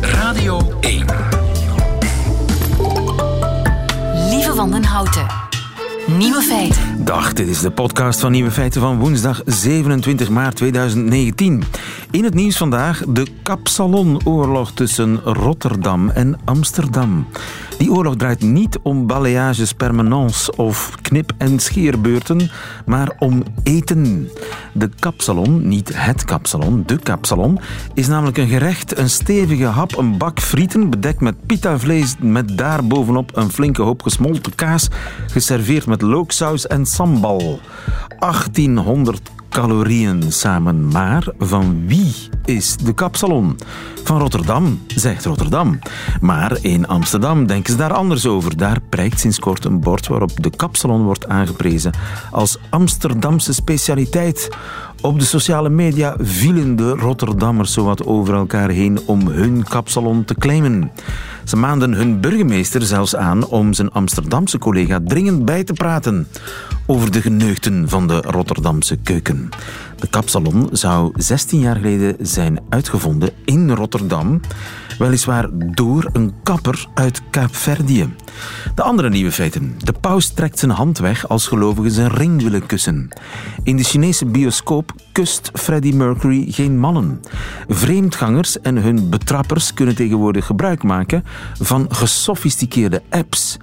Radio 1. Lieve Wandenhouten. Nieuwe feiten. Dag, dit is de podcast van Nieuwe Feiten van woensdag 27 maart 2019. In het nieuws vandaag de Kapsalonoorlog tussen Rotterdam en Amsterdam. Die oorlog draait niet om balayages permanents of knip- en scheerbeurten, maar om eten. De kapsalon, niet het kapsalon, de kapsalon, is namelijk een gerecht, een stevige hap, een bak frieten bedekt met pitavlees met daarbovenop een flinke hoop gesmolten kaas, geserveerd met looksaus en sambal. 1800 calorieën samen. Maar van wie is de kapsalon? Van Rotterdam, zegt Rotterdam. Maar in Amsterdam denken ze daar anders over. Daar prijkt sinds kort een bord waarop de kapsalon wordt aangeprezen als Amsterdamse specialiteit. Op de sociale media vielen de Rotterdammers zowat over elkaar heen om hun kapsalon te claimen. Ze maanden hun burgemeester zelfs aan om zijn Amsterdamse collega dringend bij te praten over de geneugten van de Rotterdamse keuken. De kapsalon zou 16 jaar geleden zijn uitgevonden in Rotterdam, weliswaar door een kapper uit Kaapverdië. De andere nieuwe feiten. De paus trekt zijn hand weg als gelovigen zijn ring willen kussen. In de Chinese bioscoop kust Freddie Mercury geen mannen. Vreemdgangers en hun betrappers kunnen tegenwoordig gebruik maken van gesofisticeerde apps.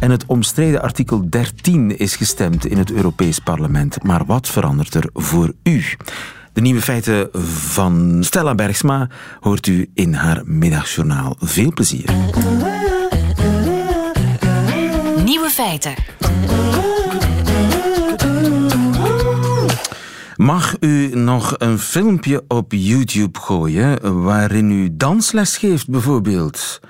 En het omstreden artikel 13 is gestemd in het Europees Parlement. Maar wat verandert er voor u? De nieuwe feiten van Stella Bergsma hoort u in haar middagjournaal. Veel plezier. Nieuwe feiten. Mag u nog een filmpje op YouTube gooien waarin u dansles geeft, bijvoorbeeld?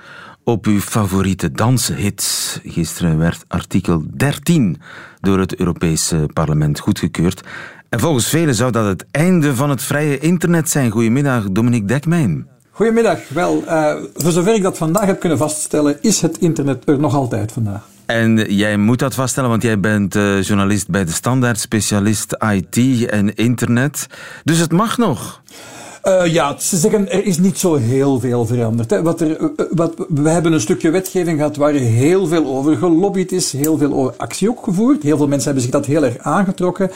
Op uw favoriete danshits. Gisteren werd artikel 13 door het Europese parlement goedgekeurd. En volgens velen zou dat het einde van het vrije internet zijn. Goedemiddag, Dominique Dekmijn. Goedemiddag. Wel, uh, voor zover ik dat vandaag heb kunnen vaststellen, is het internet er nog altijd vandaag. En jij moet dat vaststellen, want jij bent uh, journalist bij de Standaard, specialist IT en internet. Dus het mag nog. Uh, ja, ze zeggen er is niet zo heel veel veranderd. Wat er, uh, wat, we hebben een stukje wetgeving gehad waar heel veel over gelobbyd is, heel veel over actie ook gevoerd. Heel veel mensen hebben zich dat heel erg aangetrokken.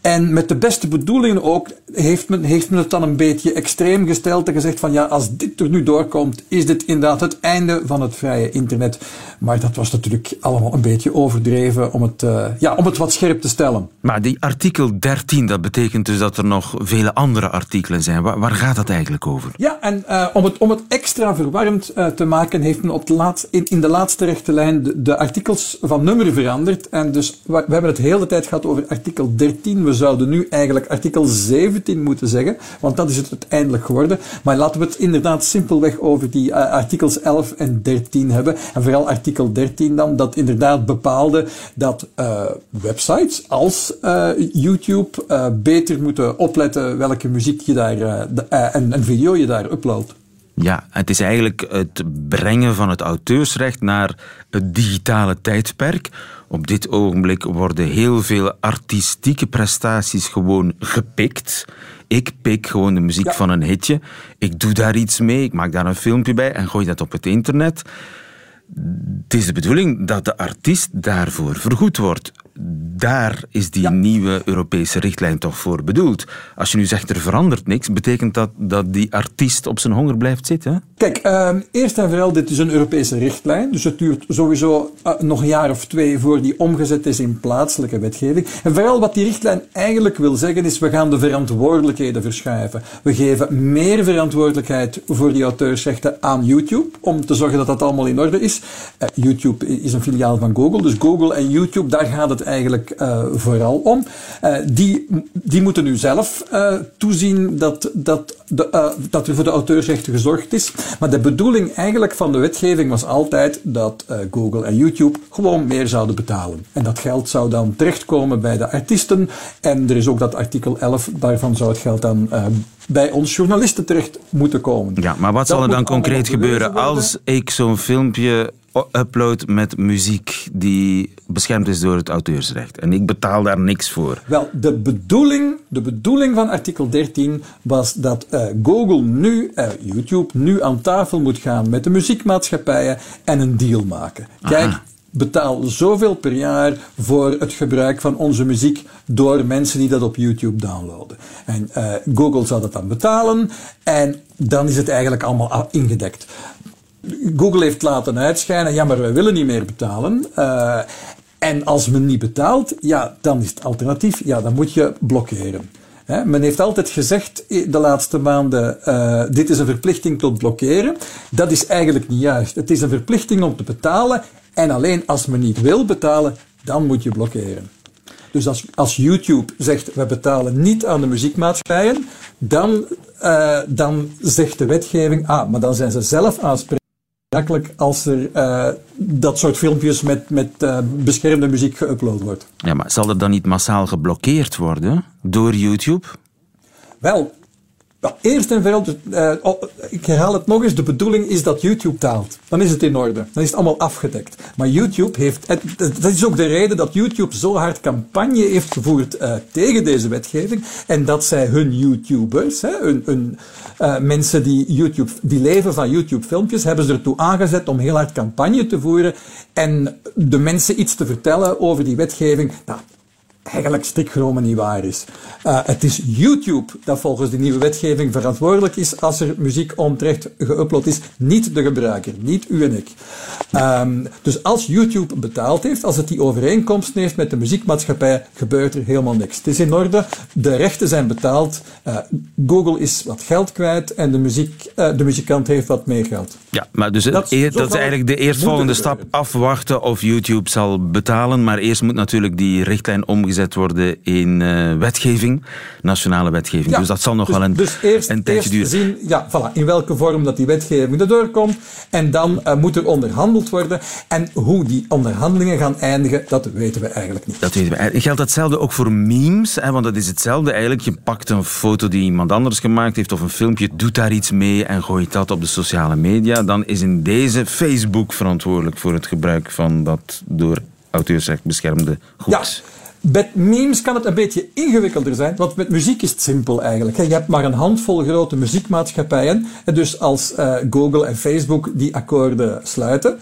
En met de beste bedoelingen ook heeft men, heeft men het dan een beetje extreem gesteld en gezegd van ja, als dit er nu doorkomt, is dit inderdaad het einde van het vrije internet. Maar dat was natuurlijk allemaal een beetje overdreven om het, ja, om het wat scherp te stellen. Maar die artikel 13, dat betekent dus dat er nog vele andere artikelen zijn. Waar gaat dat eigenlijk over? Ja, en uh, om, het, om het extra verwarrend uh, te maken, heeft men op de laat, in, in de laatste rechte lijn de, de, artikels van nummer veranderd. En dus we, hebben het hele tijd gehad over artikel 13. We zouden nu eigenlijk artikel 17 moeten zeggen, want dat is het uiteindelijk geworden. Maar laten we het inderdaad simpelweg over die uh, artikels 11 en 13 hebben. En vooral artikel 13 dan, dat inderdaad bepaalde dat websites als YouTube beter moeten opletten welke muziek je daar uh, en een video je daar uploadt. Ja, het is eigenlijk het brengen van het auteursrecht naar het digitale tijdperk. Op dit ogenblik worden heel veel artistieke prestaties gewoon gepikt. Ik pik gewoon de muziek ja. van een hitje. Ik doe daar iets mee, ik maak daar een filmpje bij en gooi dat op het internet. Het is de bedoeling dat de artiest daarvoor vergoed wordt. Daar is die ja. nieuwe Europese richtlijn toch voor bedoeld. Als je nu zegt er verandert niks, betekent dat dat die artiest op zijn honger blijft zitten? Kijk, uh, eerst en vooral, dit is een Europese richtlijn. Dus het duurt sowieso uh, nog een jaar of twee voor die omgezet is in plaatselijke wetgeving. En vooral wat die richtlijn eigenlijk wil zeggen is, we gaan de verantwoordelijkheden verschuiven. We geven meer verantwoordelijkheid voor die auteursrechten aan YouTube, om te zorgen dat dat allemaal in orde is. Uh, YouTube is een filiaal van Google, dus Google en YouTube, daar gaat het eigenlijk uh, vooral om. Uh, die, die moeten nu zelf uh, toezien dat, dat, de, dat er voor de auteursrechten gezorgd is. Maar de bedoeling eigenlijk van de wetgeving was altijd dat Google en YouTube gewoon meer zouden betalen. En dat geld zou dan terechtkomen bij de artiesten. En er is ook dat artikel 11, daarvan zou het geld dan bij ons journalisten terecht moeten komen. Ja, maar wat dat zal er dan concreet gebeuren als ik zo'n filmpje upload met muziek die beschermd is door het auteursrecht. En ik betaal daar niks voor. Wel, de bedoeling, de bedoeling van artikel 13 was dat uh, Google nu, uh, YouTube, nu aan tafel moet gaan met de muziekmaatschappijen en een deal maken. Kijk, betaal zoveel per jaar voor het gebruik van onze muziek door mensen die dat op YouTube downloaden. En uh, Google zou dat dan betalen en dan is het eigenlijk allemaal ingedekt. Google heeft laten uitschijnen, ja, maar wij willen niet meer betalen. Uh, en als men niet betaalt, ja, dan is het alternatief, ja, dan moet je blokkeren. Men heeft altijd gezegd de laatste maanden, uh, dit is een verplichting tot blokkeren. Dat is eigenlijk niet juist. Het is een verplichting om te betalen en alleen als men niet wil betalen, dan moet je blokkeren. Dus als, als YouTube zegt, we betalen niet aan de muziekmaatschappijen, dan, uh, dan zegt de wetgeving, ah, maar dan zijn ze zelf aansprekelijk als er uh, dat soort filmpjes met, met uh, beschermde muziek geüpload wordt. Ja, maar zal er dan niet massaal geblokkeerd worden door YouTube? Wel, eerst en vooral, uh, oh, ik herhaal het nog eens, de bedoeling is dat YouTube taalt. Dan is het in orde. Dan is het allemaal afgedekt. Maar YouTube heeft, dat is ook de reden dat YouTube zo hard campagne heeft gevoerd uh, tegen deze wetgeving. En dat zij hun YouTubers, hè, hun, uh, mensen die, YouTube, die leven van YouTube filmpjes, hebben ze ertoe aangezet om heel hard campagne te voeren. En de mensen iets te vertellen over die wetgeving. Nou, eigenlijk strikt genomen niet waar is. Uh, het is YouTube dat volgens de nieuwe wetgeving verantwoordelijk is als er muziek onterecht geüpload is, niet de gebruiker, niet u en ik. Um, dus als YouTube betaald heeft, als het die overeenkomst heeft met de muziekmaatschappij, gebeurt er helemaal niks. Het is in orde, de rechten zijn betaald, uh, Google is wat geld kwijt en de, muziek, uh, de muzikant heeft wat meer geld. Ja, maar dus dat, dat is eigenlijk de eerstvolgende stap, afwachten of YouTube zal betalen, maar eerst moet natuurlijk die richtlijn omgezet omgezet worden in uh, wetgeving, nationale wetgeving. Ja, dus dat zal nog dus, wel een, dus eerst, een tijdje eerst duren. Zien, ja, voilà, in welke vorm dat die wetgeving erdoor komt. En dan uh, moet er onderhandeld worden. En hoe die onderhandelingen gaan eindigen, dat weten we eigenlijk niet. Dat weten we. Geldt hetzelfde ook voor memes? Hè, want dat is hetzelfde eigenlijk. Je pakt een foto die iemand anders gemaakt heeft of een filmpje, doet daar iets mee en gooit dat op de sociale media. Dan is in deze Facebook verantwoordelijk voor het gebruik van dat door auteursrecht beschermde goed. Ja. Met memes kan het een beetje ingewikkelder zijn, want met muziek is het simpel eigenlijk. Je hebt maar een handvol grote muziekmaatschappijen. En dus als uh, Google en Facebook die akkoorden sluiten,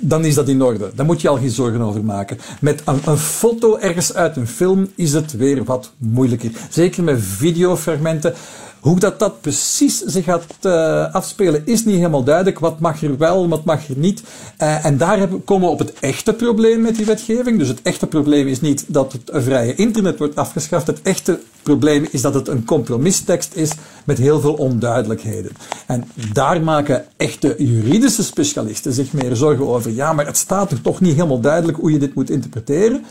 dan is dat in orde. Daar moet je al geen zorgen over maken. Met een, foto ergens uit een film is het weer wat moeilijker. Zeker met videofragmenten. Hoe dat, dat precies zich gaat uh, afspelen is niet helemaal duidelijk. Wat mag er wel, wat mag er niet. Uh, en daar komen we op het echte probleem met die wetgeving. Dus het echte probleem is niet dat het vrije internet wordt afgeschaft. Het echte probleem is dat het een compromistekst is met heel veel onduidelijkheden. En daar maken echte juridische specialisten zich meer zorgen over. Ja, maar het staat er toch niet helemaal duidelijk hoe je dit moet interpreteren.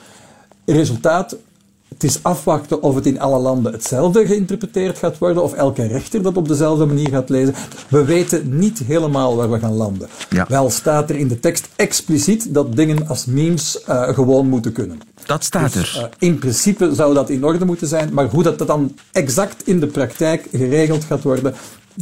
Resultaat, het is afwachten of het in alle landen hetzelfde geïnterpreteerd gaat worden, of elke rechter dat op dezelfde manier gaat lezen. We weten niet helemaal waar we gaan landen. Ja. Wel staat er in de tekst expliciet dat dingen als memes uh, gewoon moeten kunnen. Dat staat dus, er. Uh, in principe zou dat in orde moeten zijn, maar hoe dat dan exact in de praktijk geregeld gaat worden,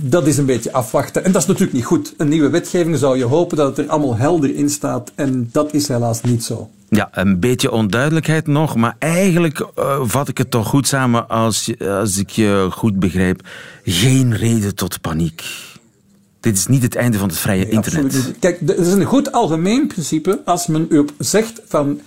dat is een beetje afwachten. En dat is natuurlijk niet goed. Een nieuwe wetgeving zou je hopen dat het er allemaal helder in staat. En dat is helaas niet zo. Ja, een beetje onduidelijkheid nog. Maar eigenlijk uh, vat ik het toch goed samen als, als ik je goed begrijp. Geen reden tot paniek. Dit is niet het einde van het vrije nee, internet. Kijk, het is een goed algemeen principe als men u zegt van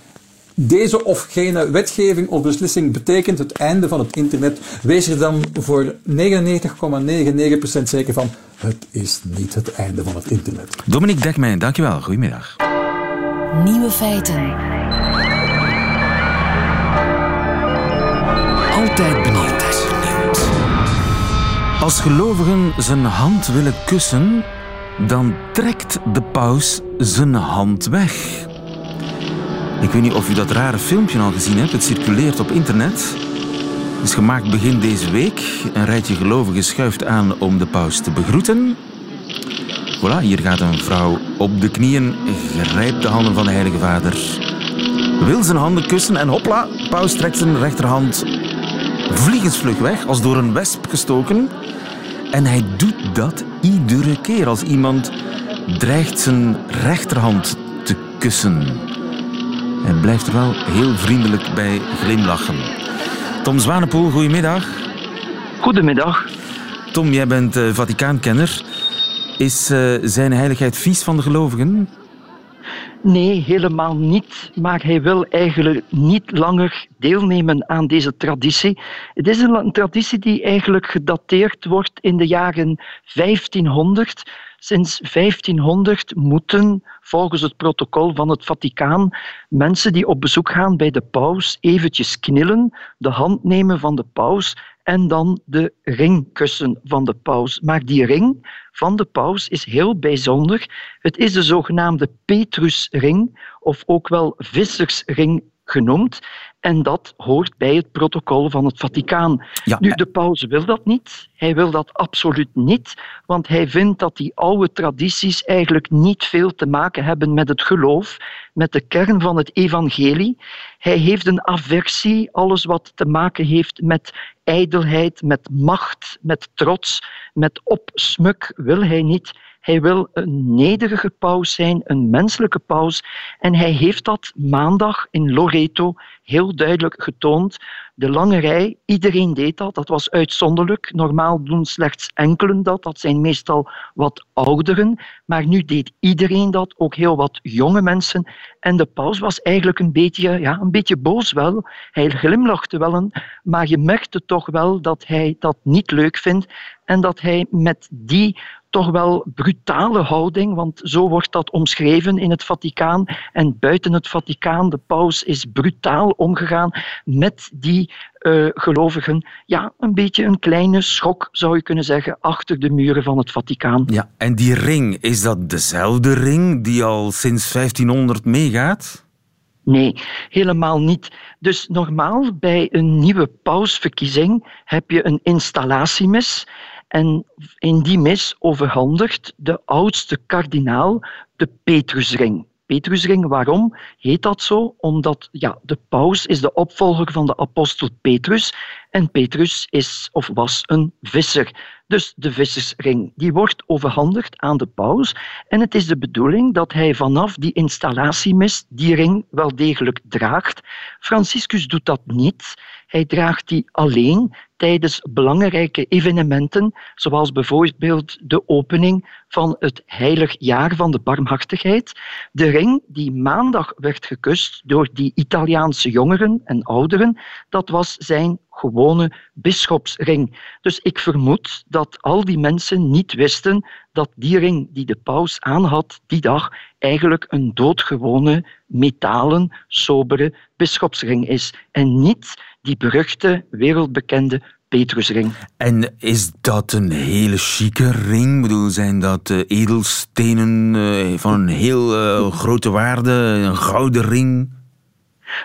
deze of gene wetgeving of beslissing betekent het einde van het internet, wees er dan voor 99,99% zeker van, het is niet het einde van het internet. Dominique Dekmijn, dankjewel. Goedemiddag. Nieuwe feiten. Altijd benieuwd. Als gelovigen zijn hand willen kussen, dan trekt de paus zijn hand weg. Ik weet niet of u dat rare filmpje al gezien hebt. Het circuleert op internet. Het is gemaakt begin deze week. Een rijtje gelovigen schuift aan om de paus te begroeten. Voilà, hier gaat een vrouw op de knieën, grijpt de handen van de Heilige Vader, wil zijn handen kussen en hopla, paus trekt zijn rechterhand vliegensvlug weg, als door een wesp gestoken. En hij doet dat iedere keer als iemand dreigt zijn rechterhand ringkussen. Hij blijft er wel heel vriendelijk bij glimlachen. Tom Zwanepoel, goedemiddag. Goedemiddag. Tom, jij bent uh, Vaticaankenner. Is uh, zijn heiligheid vies van de gelovigen? Nee, helemaal niet. Maar hij wil eigenlijk niet langer deelnemen aan deze traditie. Het is een traditie die eigenlijk gedateerd wordt in de jaren 1500. Sinds 1500 moeten, volgens het protocol van het Vaticaan, mensen die op bezoek gaan bij de paus eventjes knillen, de hand nemen van de paus en dan de ringkussen van de paus. Maar die ring van de paus is heel bijzonder. Het is de zogenaamde Petrusring, of ook wel vissersring genoemd. En dat hoort bij het protocol van het Vaticaan. Nu, de paus wil dat niet. Hij wil dat absoluut niet, want hij vindt dat die oude tradities eigenlijk niet veel te maken hebben met het geloof, met de kern van het evangelie. Hij heeft een aversie, alles wat te maken heeft met ijdelheid, met macht, met trots, met opsmuk, wil hij niet. Hij wil een nederige paus zijn, een menselijke paus. En hij heeft dat maandag in Loreto heel duidelijk getoond. De lange rij, iedereen deed dat. Dat was uitzonderlijk. Normaal doen slechts enkelen dat. Dat zijn meestal wat ouderen. Maar nu deed iedereen dat, ook heel wat jonge mensen. En de paus was eigenlijk een beetje, ja, een beetje boos wel. Hij glimlachte wel, maar je merkte toch wel dat hij dat niet leuk vindt en dat hij met die toch wel brutale houding, want zo wordt dat omschreven in het Vaticaan en buiten het Vaticaan, de paus is brutaal omgegaan met die uh, gelovigen. Ja, een beetje een kleine schok, zou je kunnen zeggen, achter de muren van het Vaticaan. Ja, en die ring, is dat dezelfde ring die al sinds 1500 meegaat? Nee, helemaal niet. Dus normaal bij een nieuwe pausverkiezing heb je een installatiemis en in die mis overhandigt de oudste kardinaal de Petrusring. Petrusring, waarom heet dat zo? Omdat ja, de paus is de opvolger van de apostel Petrus en Petrus is of was een visser. Dus de vissersring die wordt overhandigd aan de paus en het is de bedoeling dat hij vanaf die installatiemis die ring wel degelijk draagt. Franciscus doet dat niet. Hij draagt die alleen tijdens belangrijke evenementen, zoals bijvoorbeeld de opening van het heilig jaar van de barmhartigheid. De ring die maandag werd gekust door die Italiaanse jongeren en ouderen, dat was zijn gewone bisschopsring. Dus ik vermoed dat al die mensen niet wisten dat die ring die de paus aanhad die dag eigenlijk een doodgewone, metalen, sobere bisschopsring is en niet die beruchte, wereldbekende Petrusring. En is dat een hele chique ring? Ik bedoel, zijn dat uh, edelstenen uh, van een heel uh, grote waarde, een gouden ring?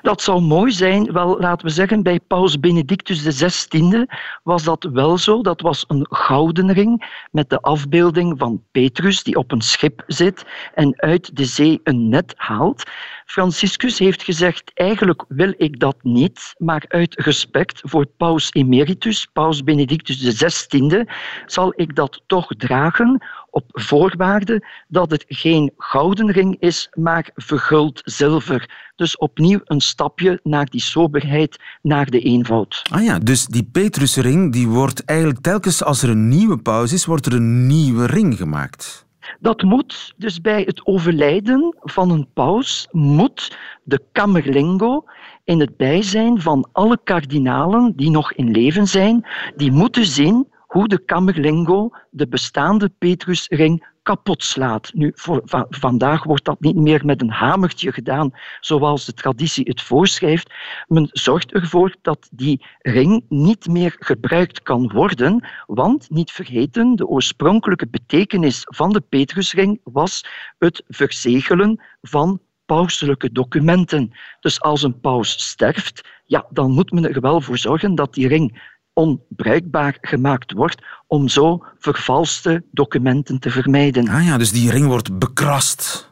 Dat zou mooi zijn. Wel, laten we zeggen, bij Paus Benedictus XVI was dat wel zo. Dat was een gouden ring met de afbeelding van Petrus die op een schip zit en uit de zee een net haalt. Franciscus heeft gezegd, eigenlijk wil ik dat niet, maar uit respect voor Paus Emeritus, Paus Benedictus XVI, zal ik dat toch dragen op voorwaarde dat het geen gouden ring is, maar verguld zilver. Dus opnieuw een stapje naar die soberheid, naar de eenvoud. Ah ja, dus die Petrusring die wordt eigenlijk telkens als er een nieuwe paus is, wordt er een nieuwe ring gemaakt. Dat moet dus bij het overlijden van een paus moet de Camerlengo in het bijzijn van alle kardinalen die nog in leven zijn, die moeten zien hoe de Camerlengo de bestaande Petrusring kapot slaat. Nu, voor, vandaag wordt dat niet meer met een hamertje gedaan, zoals de traditie het voorschrijft. Men zorgt ervoor dat die ring niet meer gebruikt kan worden, want, niet vergeten, de oorspronkelijke betekenis van de Petrusring was het verzegelen van pauselijke documenten. Dus als een paus sterft, ja, dan moet men er wel voor zorgen dat die ring onbruikbaar gemaakt wordt om zo vervalste documenten te vermijden. Ah ja, dus die ring wordt bekrast.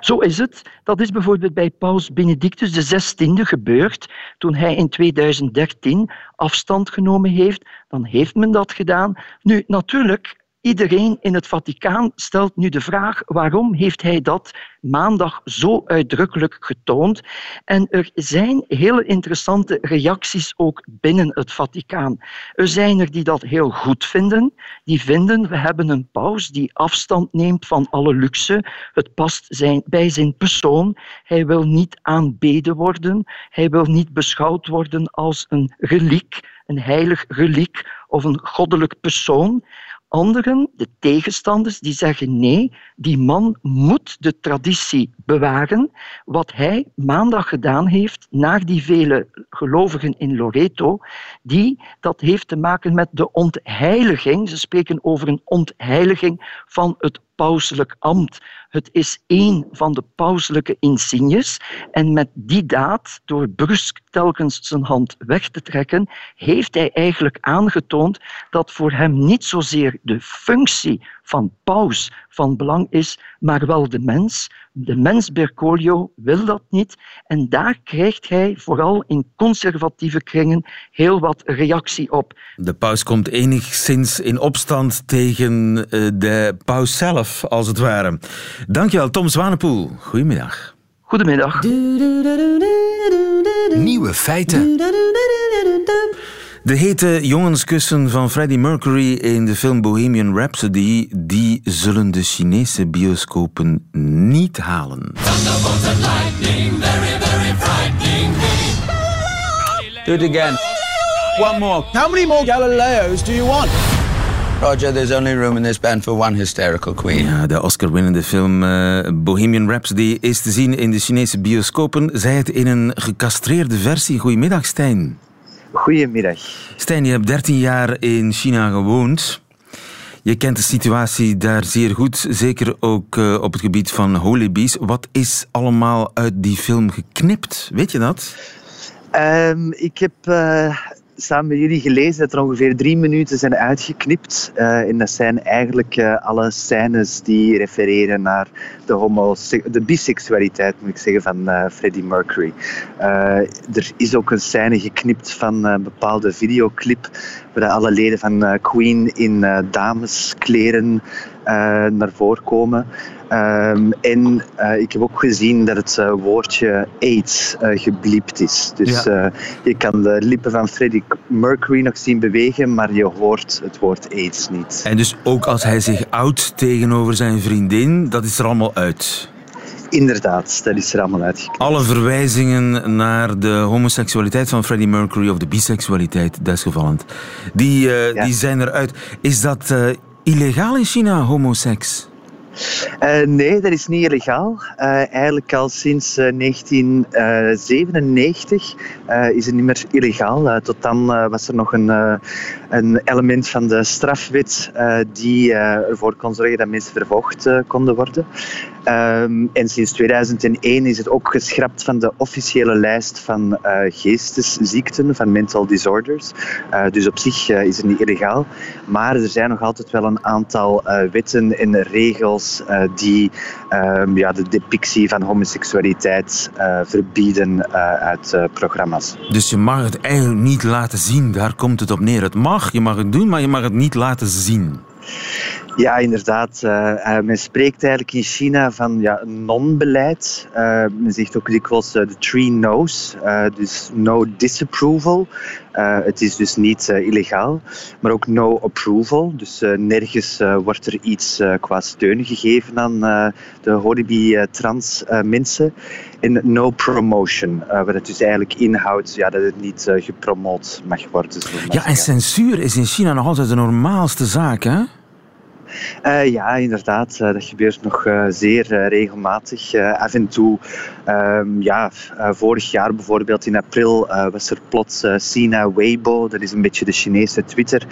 Zo is het. Dat is bijvoorbeeld bij Paus Benedictus XVI gebeurd. Toen hij in 2013 afstand genomen heeft, dan heeft men dat gedaan. Nu, natuurlijk, iedereen in het Vaticaan stelt nu de vraag waarom heeft hij dat maandag zo uitdrukkelijk getoond. En er zijn hele interessante reacties ook binnen het Vaticaan. Er zijn er die dat heel goed vinden. Die vinden we hebben een paus die afstand neemt van alle luxe. Het past bij zijn persoon. Hij wil niet aanbeden worden. Hij wil niet beschouwd worden als een reliek, een heilig reliek of een goddelijk persoon. Anderen, de tegenstanders, die zeggen nee, die man moet de traditie bewaren. Wat hij maandag gedaan heeft naar die vele gelovigen in Loreto, die, dat heeft te maken met de ontheiliging. Ze spreken over een ontheiliging van het pauselijk ambt. Het is één van de pauselijke insignes. En met die daad, door brusk telkens zijn hand weg te trekken, heeft hij eigenlijk aangetoond dat voor hem niet zozeer de functie van paus van belang is, maar wel de mens. De mens Bergoglio wil dat niet en daar krijgt hij vooral in conservatieve kringen heel wat reactie op. De paus komt enigszins in opstand tegen eh, de paus zelf, als het ware. Dankjewel, Tom Zwanepoel. Goedemiddag. Goedemiddag. Nieuwe feiten. De hete jongenskussen van Freddie Mercury in de film Bohemian Rhapsody, die zullen de Chinese bioscopen niet halen. Do it again. One more. How many more Galileos do you want? Roger, there's only room in this band for one hysterical queen. Ja, de Oscar-winnende film eh, Bohemian Rhapsody is te zien in de Chinese bioscopen. Zij het in een gecastreerde versie. Goedemiddag, Stijn. Goedemiddag. Stijn, je hebt 13 jaar in China gewoond. Je kent de situatie daar zeer goed, zeker ook eh, op het gebied van Holy Bees. Wat is allemaal uit die film geknipt? Weet je dat? Ehm, ik heb eh, samen met jullie gelezen dat er ongeveer drie minuten zijn uitgeknipt. Eh, en dat zijn eigenlijk eh, alle scènes die refereren naar de, de biseksualiteit, moet ik zeggen, van uh, Freddie Mercury. er is ook een scène geknipt van een bepaalde videoclip waar alle leden van Queen in dameskleren naar voren komen. Um, en uh, ik heb ook gezien dat het uh, woordje AIDS uh, gebliept is. Dus ja. je kan de lippen van Freddie Mercury nog zien bewegen, maar je hoort het woord AIDS niet. En dus ook als hij zich oudt tegenover zijn vriendin, dat is er allemaal uit? Inderdaad, dat is er allemaal uitgekomen. Alle verwijzingen naar de homoseksualiteit van Freddie Mercury of de biseksualiteit desgevallend, die, ja. die zijn eruit. Is dat illegaal in China, homoseks? Uh, nee, dat is niet illegaal. Uh, eigenlijk al sinds uh, 1997 is het niet meer illegaal. tot dan was er nog een, een element van de strafwet die ervoor kon zorgen dat mensen vervolgd konden worden. Um, en sinds 2001 is het ook geschrapt van de officiële lijst van geestesziekten, van mental disorders. dus op zich is het niet illegaal. Maar er zijn nog altijd wel een aantal wetten en regels die um, ja, de depictie van homoseksualiteit verbieden uit programma's. Dus je mag het eigenlijk niet laten zien, daar komt het op neer. Het mag, je mag het doen, maar je mag het niet laten zien. Ja, inderdaad. Uh, men spreekt eigenlijk in China van ja, non-beleid. Uh, men zegt ook dikwijls de three no's. dus no disapproval. het is dus niet illegaal. Maar ook no approval. Dus nergens wordt er iets qua steun gegeven aan de Horibi-trans mensen. En no promotion. wat het dus eigenlijk inhoudt ja, dat het niet gepromoot mag worden. Ja, en censuur is in China nog altijd de normaalste zaak, hè? Uh, ja, inderdaad. Uh, dat gebeurt nog uh, zeer regelmatig. af en toe, um, ja, vorig jaar bijvoorbeeld in april was er plots Sina Weibo, dat is een beetje de Chinese Twitter,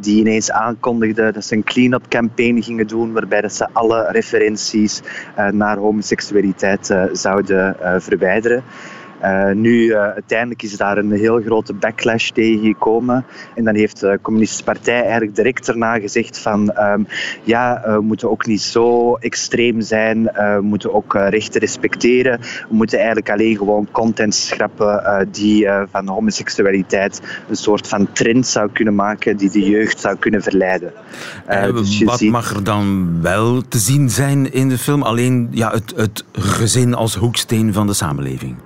die ineens aankondigde dat ze een clean-up campaign gingen doen, waarbij dat ze alle referenties naar homoseksualiteit zouden verwijderen. Uh, nu, uh, uiteindelijk is daar een heel grote backlash tegen gekomen. En dan heeft de Communistische Partij eigenlijk direct daarna gezegd van um, ja, we moeten ook niet zo extreem zijn, we moeten ook rechten respecteren. We moeten eigenlijk alleen gewoon content schrappen die van homoseksualiteit een soort van trend zou kunnen maken die de jeugd zou kunnen verleiden. Dus wat ziet... mag er dan wel te zien zijn in de film? Alleen ja, het, het gezin als hoeksteen van de samenleving.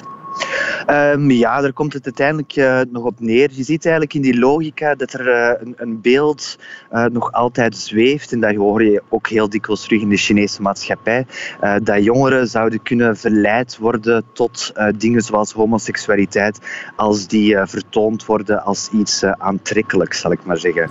Um, ja, daar komt het uiteindelijk uh, nog op neer. Je ziet eigenlijk in die logica dat er uh, een, een, beeld uh, nog altijd zweeft. En dat hoor je ook heel dikwijls terug in de Chinese maatschappij. dat jongeren zouden kunnen verleid worden tot dingen zoals homoseksualiteit. Als die vertoond worden als iets aantrekkelijks, zal ik maar zeggen.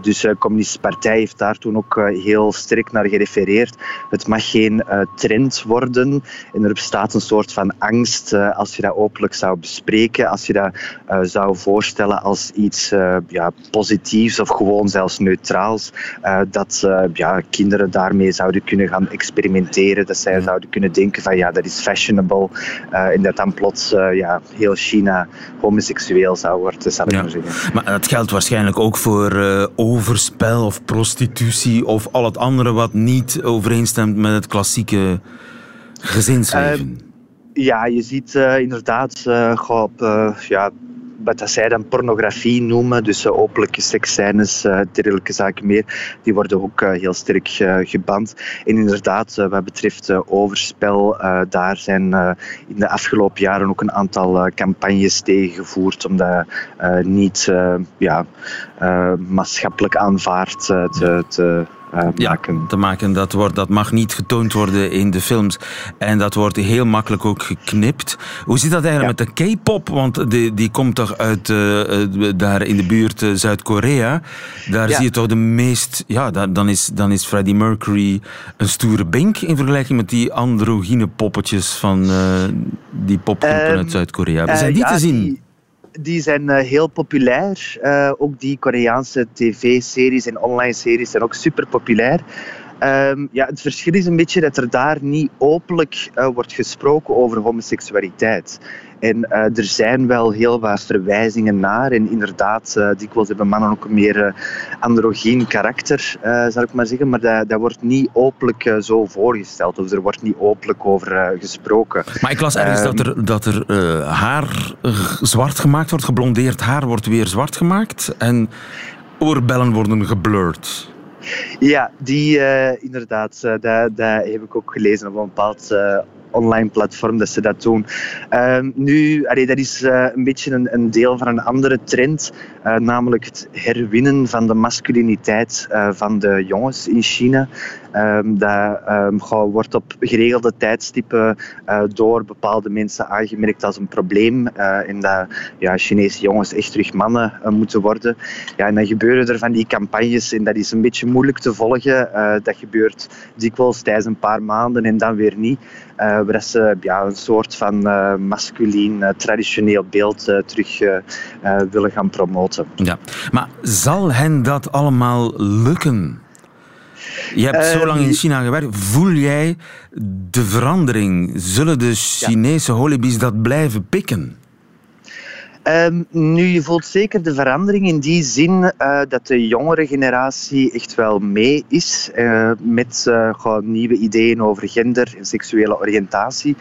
dus de Communistische Partij heeft daar toen ook heel sterk naar gerefereerd. Het mag geen trend worden. En er bestaat een soort van angst als je dat openlijk zou bespreken, als je dat uh, zou voorstellen als iets uh, ja, positiefs of gewoon zelfs neutraals, uh, dat ja, kinderen daarmee zouden kunnen gaan experimenteren, dat zij zouden kunnen denken van ja, dat is fashionable en dat dan plots ja, heel China homoseksueel zou worden, zal ik ja. maar zeggen. Maar dat geldt waarschijnlijk ook voor overspel of prostitutie of al het andere wat niet overeenstemt met het klassieke gezinsleven. Ja, je ziet uh, inderdaad uh, op, uh, ja, wat zij dan pornografie noemen, dus openlijke seksscènes, dergelijke zaken meer, die worden ook heel sterk geband. En inderdaad, wat betreft overspel, daar zijn in de afgelopen jaren ook een aantal campagnes tegengevoerd om dat niet ja, maatschappelijk aanvaard te uh, maken. Te maken. Dat, wordt, dat mag niet getoond worden in de films. En dat wordt heel makkelijk ook geknipt. Hoe zit dat eigenlijk met de K-pop? Want die, die komt toch uit uh, daar in de buurt uh, Zuid-Korea. Daar zie je toch de meest... Ja, dan is, dan is Freddie Mercury een stoere bink in vergelijking met die androgyne poppetjes van die popgroepen uit Zuid-Korea. Zijn die te zien? die zijn uh, heel populair. Uh, ook die Koreaanse tv-series en online series zijn ook super populair. Um, ja, het verschil is een beetje dat er daar niet openlijk uh, wordt gesproken over homoseksualiteit. En uh, er zijn wel heel wat verwijzingen naar. En inderdaad, uh, dikwijls hebben mannen ook een meer androgyn karakter, zal ik maar zeggen. Maar dat, dat wordt niet openlijk zo voorgesteld. Of er wordt niet openlijk over gesproken. Maar ik las ergens dat er, dat er haar zwart gemaakt wordt. Geblondeerd haar wordt weer zwart gemaakt. En oorbellen worden geblurred. Ja, die inderdaad, uh, dat, dat, heb ik ook gelezen op een bepaald uh, online platform dat ze dat doen. Uh, nu, allee, dat is een beetje een, een, deel van een andere trend, namelijk het herwinnen van de masculiniteit van de jongens in China. Um, dat um, wordt op geregelde tijdstippen door bepaalde mensen aangemerkt als een probleem. en dat ja, Chinese jongens echt terug mannen moeten worden. Ja, en dan gebeuren er van die campagnes en dat is een beetje moeilijk te volgen. dat gebeurt dikwijls tijdens een paar maanden en dan weer niet. Waar ze ja, een soort van masculien, traditioneel beeld terug willen gaan promoten. Ja, maar zal hen dat allemaal lukken? Je hebt zo lang in China gewerkt. Voel jij de verandering? Zullen de Chinese holibies dat blijven pikken? Um, nu, je voelt zeker de verandering in die zin uh, dat de jongere generatie echt wel mee is uh, met uh, nieuwe ideeën over gender en seksuele oriëntatie.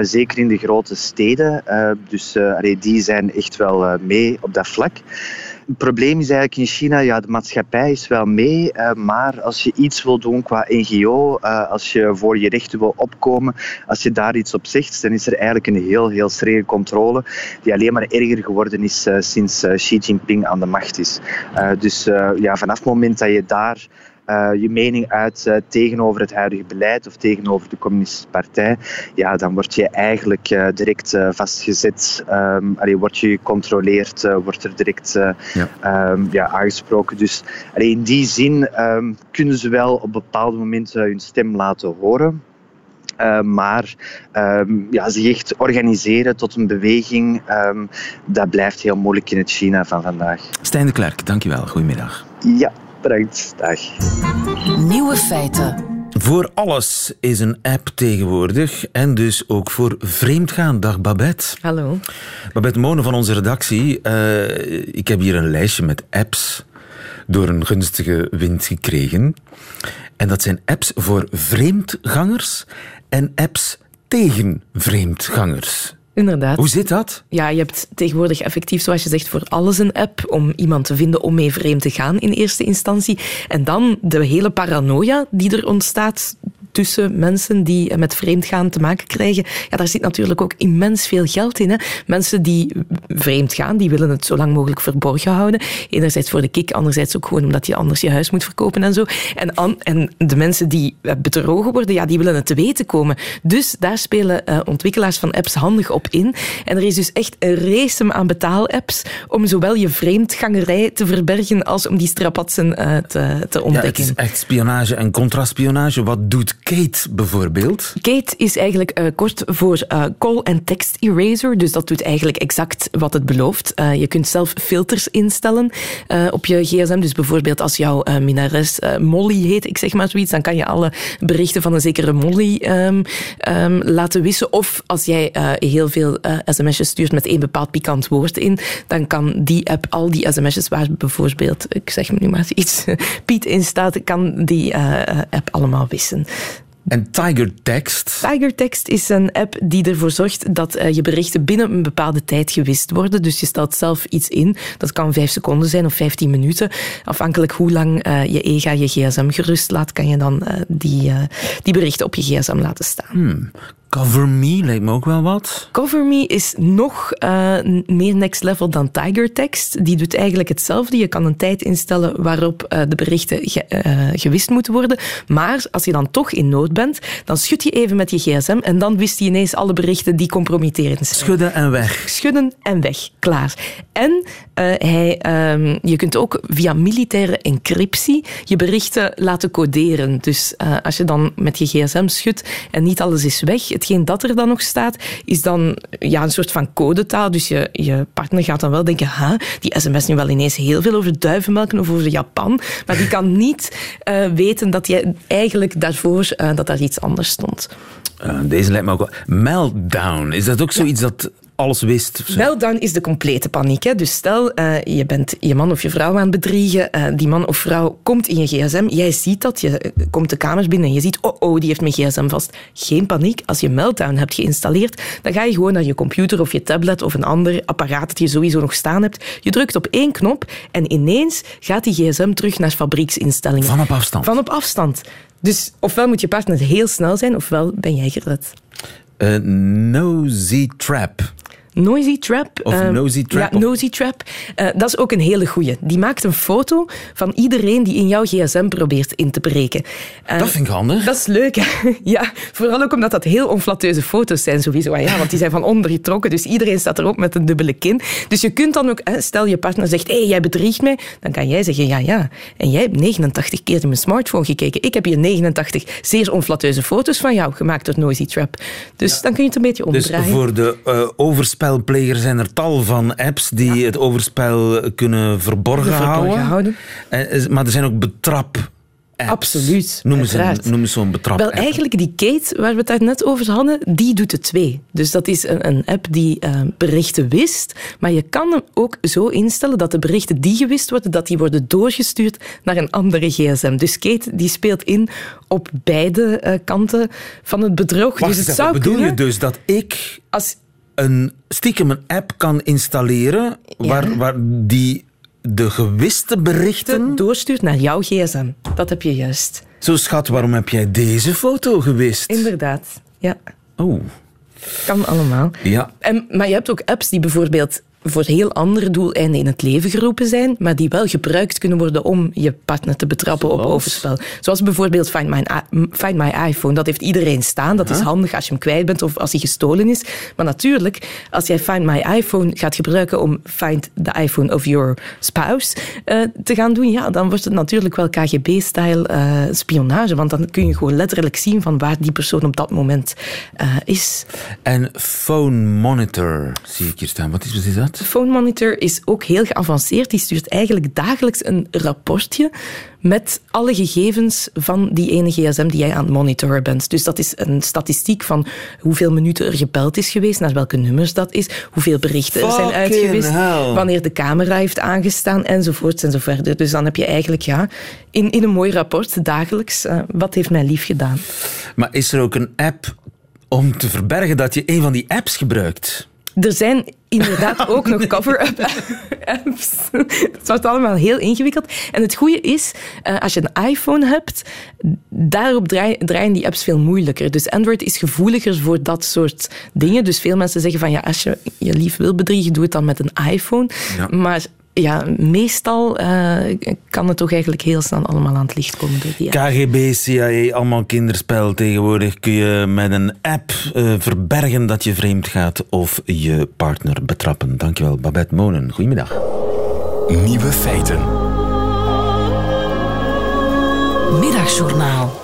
zeker in de grote steden. dus die zijn echt wel mee op dat vlak het probleem is eigenlijk in China, ja, de maatschappij is wel mee, uh, maar als je iets wil doen qua NGO, uh, als je voor je rechten wil opkomen, als je daar iets op zegt, dan is er eigenlijk een heel, heel strenge controle die alleen maar erger geworden is uh, sinds Xi Jinping aan de macht is. dus ja, vanaf het moment dat je daar je mening uit uh, tegenover het huidige beleid of tegenover de Communistische Partij, ja, dan word je eigenlijk uh, direct vastgezet. Um, allee, word je gecontroleerd, wordt er direct ja. Um, ja, aangesproken. Dus allee, in die zin um, kunnen ze wel op bepaalde momenten hun stem laten horen. Uh, maar um, ja, zich echt organiseren tot een beweging, um, dat blijft heel moeilijk in het China van vandaag. Stijn de Klerk, dankjewel. Goedemiddag. Ja, Bedankt. Dag. Nieuwe feiten. Voor alles is een app tegenwoordig en dus ook voor vreemdgaan. Dag Babette. Hallo. Babette Monen van onze redactie. Uh, ik heb hier een lijstje met apps door een gunstige wind gekregen. En dat zijn apps voor vreemdgangers en apps tegen vreemdgangers. Inderdaad. Hoe zit dat? Ja, je hebt tegenwoordig effectief, zoals je zegt, voor alles een app om iemand te vinden om mee vreemd te gaan in eerste instantie. En dan de hele paranoia die er ontstaat tussen mensen die met vreemdgaan te maken krijgen. Ja, daar zit natuurlijk ook immens veel geld in. Hè. Mensen die vreemd gaan, die willen het zo lang mogelijk verborgen houden. Enerzijds voor de kick, anderzijds ook gewoon omdat je anders je huis moet verkopen en zo. En, en de mensen die bedrogen worden, ja, die willen het te weten komen. Dus daar spelen uh, ontwikkelaars van apps handig op in. En er is dus echt een race aan betaalapps om zowel je vreemdgangerij te verbergen als om die strapatsen uh, te, te ontdekken. Ja, het is echt spionage en contraspionage. Wat doet Kate bijvoorbeeld? Kate is eigenlijk uh, kort voor uh, Call and Text Eraser. Dus dat doet eigenlijk exact wat het belooft. Uh, je kunt zelf filters instellen op je gsm. Dus bijvoorbeeld als jouw minares Molly heet, ik zeg maar zoiets, dan kan je alle berichten van een zekere Molly um, um, laten wissen. Of als jij heel veel sms'jes stuurt met één bepaald pikant woord in, dan kan die app al die sms'jes waar bijvoorbeeld, ik zeg nu maar iets, Piet in staat, kan die app allemaal wissen. En Tiger Text? Tiger Text is een app die ervoor zorgt dat uh, je berichten binnen een bepaalde tijd gewist worden. Dus je stelt zelf iets in. Dat kan vijf seconden zijn of vijftien minuten. Afhankelijk hoe lang uh, je EGA je gsm gerust laat, kan je dan uh, die, die berichten op je gsm laten staan. Hmm. Cover Me lijkt me ook wel wat. Cover Me is nog uh, meer next level dan Tiger Text. Die doet eigenlijk hetzelfde. Je kan een tijd instellen waarop uh, de berichten ge, uh, gewist moeten worden. Maar als je dan toch in nood bent, dan schud je even met je gsm en dan wist hij ineens alle berichten die compromitterend zijn. Schudden en weg. Schudden en weg. Klaar. En hij, um, je kunt ook via militaire encryptie je berichten laten coderen. Dus als je dan met je gsm schudt en niet alles is weg, hetgeen dat er dan nog staat, is dan ja, een soort van codetaal. Dus je, je partner gaat dan wel denken, ha, die sms nu wel ineens heel veel over duivenmelken of over Japan, maar die kan niet uh, weten dat je eigenlijk daarvoor uh, dat daar iets anders stond. Uh, deze lijkt me ook wel. Meltdown, is dat ook zoiets ja. dat alles wist. Meltdown is de complete paniek. Hè. Dus stel, uh, je bent je man of je vrouw aan het bedriegen. Uh, die man of vrouw komt in je gsm. Jij ziet dat. Je komt de kamers binnen en je ziet, oh, oh, die heeft mijn gsm vast. Geen paniek. Als je Meltdown hebt geïnstalleerd, dan ga je gewoon naar je computer of je tablet of een ander apparaat dat je sowieso nog staan hebt. Je drukt op één knop en ineens gaat die gsm terug naar fabrieksinstellingen. Van op afstand? Van op afstand. Dus ofwel moet je partner heel snel zijn, ofwel ben jij gered. Uh, nosy Trap. Noisy Trap. Of uh, Nosy Trap. Ja, Nosy Trap. Uh, dat is ook een hele goeie. Die maakt een foto van iedereen die in jouw gsm probeert in te breken. Uh, dat vind ik handig. Dat is leuk, hè? Ja, vooral ook omdat dat heel onflatteuze foto's zijn sowieso. Ja, want die zijn van onder getrokken, dus iedereen staat erop met een dubbele kin. Dus je kunt dan ook, stel je partner zegt, hé, hey, jij bedriegt mij, dan kan jij zeggen, ja, ja. En jij hebt 89 keer in mijn smartphone gekeken. Ik heb hier 89 zeer onflatteuze foto's van jou gemaakt door Noisy Trap. Dus ja. dan kun je het een beetje omdraaien. Dus voor de uh, overspelpleger zijn er tal van apps die ja. het overspel kunnen verborgen, verborgen houden. houden. Maar er zijn ook betrap Apps. Absoluut. Noem eens zo'n betrap. Wel, eigenlijk die Kate, waar we het daar net over hadden, die doet de twee. Dus dat is een, een app die uh, berichten wist, maar je kan hem ook zo instellen dat de berichten die gewist worden, dat die worden doorgestuurd naar een andere gsm. Dus Kate die speelt in op beide uh, kanten van het bedrog. Wacht, dus het zou zou bedoel kunnen, je dus dat ik als, een, stiekem een app kan installeren waar, waar die de gewiste berichten... doorstuurt naar jouw gsm. Dat heb je juist. Zo schat, waarom heb jij deze foto gewist? Inderdaad. Ja, Oh, kan allemaal. ja. En, maar je hebt ook apps die bijvoorbeeld voor heel andere doeleinden in het leven geroepen zijn, maar die wel gebruikt kunnen worden om je partner te betrappen op overspel. Zoals bijvoorbeeld Find My, Find My iPhone. Dat heeft iedereen staan. Dat is handig als je hem kwijt bent of als hij gestolen is. Maar natuurlijk, als jij Find My iPhone gaat gebruiken om Find the iPhone of your spouse eh, te gaan doen, ja, dan wordt het natuurlijk wel KGB-style eh, spionage. Want dan kun je gewoon letterlijk zien van waar die persoon op dat moment eh, is. En phone monitor zie ik hier staan. Wat is, wat is dat? Dat? Phone Monitor is ook heel geavanceerd. Die stuurt eigenlijk dagelijks een rapportje met alle gegevens van die ene gsm die jij aan het monitoren bent. Dus dat is een statistiek van hoeveel minuten er gebeld is geweest, naar welke nummers dat is, hoeveel berichten er zijn uitgewist, wanneer de camera heeft aangestaan, enzovoort enzovoort. Dus dan heb je eigenlijk ja, in, in een mooi rapport dagelijks, uh, wat heeft mijn lief gedaan. Maar is er ook een app om te verbergen dat je een van die apps gebruikt? Er zijn inderdaad ook nog cover-up apps. Het wordt allemaal heel ingewikkeld. En het goede is, eh, als je een iPhone hebt, daarop draaien die apps veel moeilijker. Dus Android is gevoeliger voor dat soort dingen. Dus veel mensen zeggen van ja, als je je lief wil bedriegen, doe het dan met een iPhone. Maar ja, meestal uh, kan het toch eigenlijk heel snel allemaal aan het licht komen door die app. KGB, CIA, allemaal kinderspel. Tegenwoordig kun je met een app uh, verbergen dat je vreemd gaat of je partner betrappen. Dankjewel, Babette Monen. Goedemiddag. Nieuwe feiten. Middagjournaal.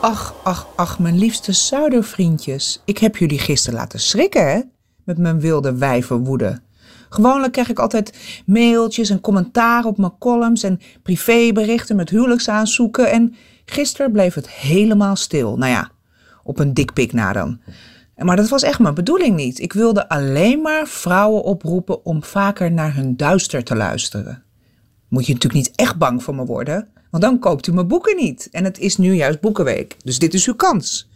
Ach, ach, ach, mijn liefste pseudo-vriendjes. Ik heb jullie gisteren laten schrikken, hè? Met mijn wilde wijvenwoede. Gewoonlijk krijg ik altijd mailtjes en commentaren op mijn columns en privéberichten met huwelijksaanzoeken. En gisteren bleef het helemaal stil. Nou ja, op een dikpik na dan. Maar dat was echt mijn bedoeling niet. Ik wilde alleen maar vrouwen oproepen om vaker naar hun duister te luisteren. Moet je natuurlijk niet echt bang voor me worden, want dan koopt u mijn boeken niet. En het is nu juist Boekenweek, dus dit is uw kans.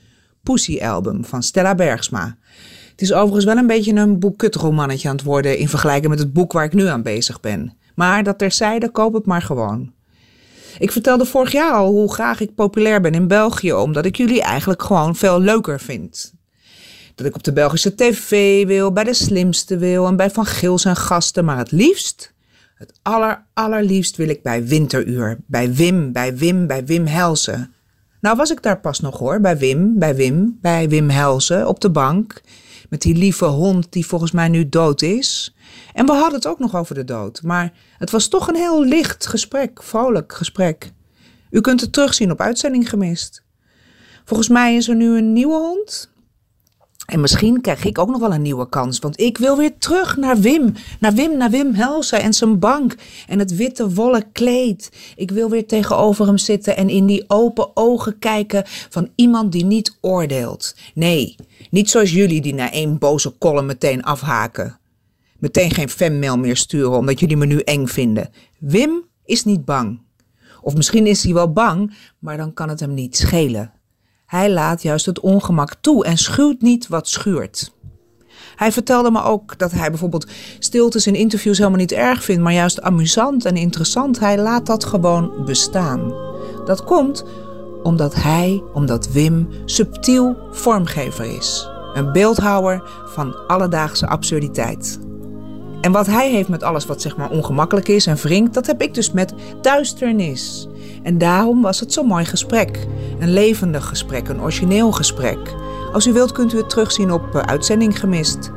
Pussy Album van Stella Bergsma. Het is overigens wel een beetje een boekkutromannetje aan het worden in vergelijking met het boek waar ik nu aan bezig ben. Maar dat terzijde, koop het maar gewoon. Ik vertelde vorig jaar al hoe graag ik populair ben in België, omdat ik jullie eigenlijk gewoon veel leuker vind. Dat ik op de Belgische tv wil, bij de slimste wil en bij Van Gils en gasten, maar het liefst, het aller, allerliefst wil ik bij Winteruur, bij Wim, bij Wim, bij Wim Helsen. Nou was ik daar pas nog hoor, bij Wim, bij Wim, bij Wim Helsen, op de bank met die lieve hond die volgens mij nu dood is. En we hadden het ook nog over de dood, maar het was toch een heel licht gesprek, vrolijk gesprek. U kunt het terugzien op uitzending gemist. Volgens mij is er nu een nieuwe hond. En misschien krijg ik ook nog wel een nieuwe kans, want ik wil weer terug naar Wim. Naar Wim, naar Wim Helsen en zijn bank en het witte wollen kleed. Ik wil weer tegenover hem zitten en in die open ogen kijken van iemand die niet oordeelt. Nee, niet zoals jullie die na één boze column meteen afhaken. Meteen geen fanmail meer sturen omdat jullie me nu eng vinden. Wim is niet bang. Of misschien is hij wel bang, maar dan kan het hem niet schelen. Hij laat juist het ongemak toe en schuwt niet wat schuurt. Hij vertelde me ook dat hij bijvoorbeeld stiltes in interviews helemaal niet erg vindt, maar juist amusant en interessant. Hij laat dat gewoon bestaan. Dat komt omdat hij, omdat Wim, subtiel vormgever is. Een beeldhouwer van alledaagse absurditeit. En wat hij heeft met alles wat zeg maar ongemakkelijk is en wringt, dat heb ik dus met duisternis. En daarom was het zo'n mooi gesprek. Een levendig gesprek, een origineel gesprek. Als u wilt kunt u het terugzien op uh, Uitzending Gemist.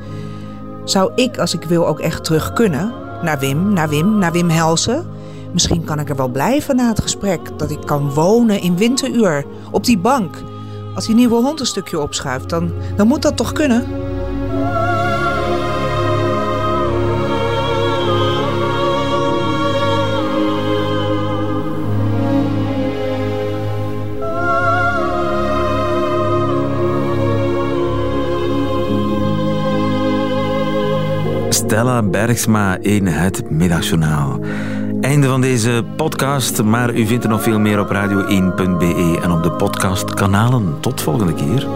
Zou ik, als ik wil, ook echt terug kunnen? Naar Wim, naar Wim, naar Wim Helsen? Misschien kan ik er wel blijven na het gesprek. Dat ik kan wonen in winteruur, op die bank. Als die nieuwe hond een stukje opschuift, dan, dan moet dat toch kunnen? Stella Bergsma in het Middagjournaal. Einde van deze podcast, maar u vindt er nog veel meer op radio1.be en op de podcastkanalen. Tot volgende keer.